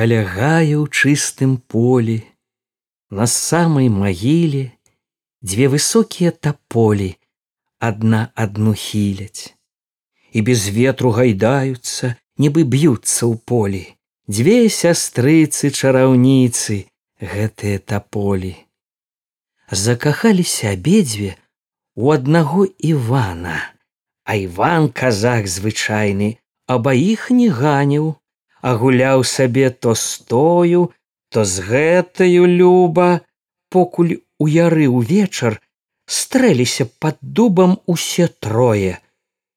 каля гаю ў чыстым полі на самай магіле дзве высокія таполі адна адну хіляць. І без ветру гайдаюцца нібы б'юцца ў полі. Дзве сястрыцы чараўніцы гэтыя таполі. Закахаліся абедзве у аднаго івана. А іван казак звычайны абаіх не ганіў а гуляў сабе то стою то з гэтаю люба. Покуль у яры ўвечар стрэліся под дубам усе трое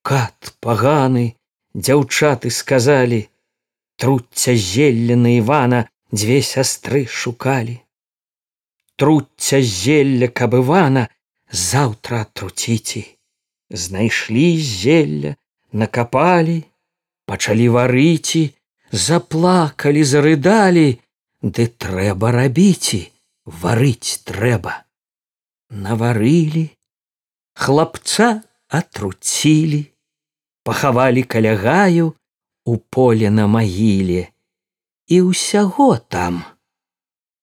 кат паганы дзяўчаты сказалі труцця зелля на ивана дзве сястры шукалі труцця зелля каб ивана заўтра труціці знайшлі зелля накапалі пачалі варыці заплакалі зарыдалі ды трэба рабіці варыць трэба. Наварылі хлапца атруцілі пахавалі каля гаю у поле на магіле. І ўсяго там.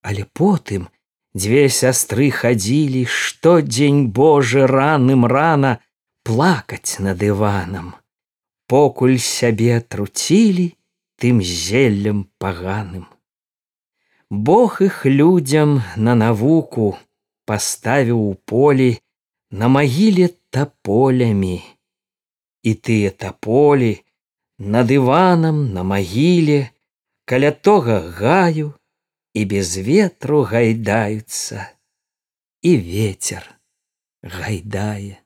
Але потым дзве сястры хадзілі штодзень божы раным рана плакаць над іванам. Покуль сябе труцілі тым зеллем паганым. Бог іх людзям на навуку паставіў у полі на магіле таполямі. І тыя таполі над іванам на магіле каля тога гаю і без ветру гайдаюцца. І ветер гайдае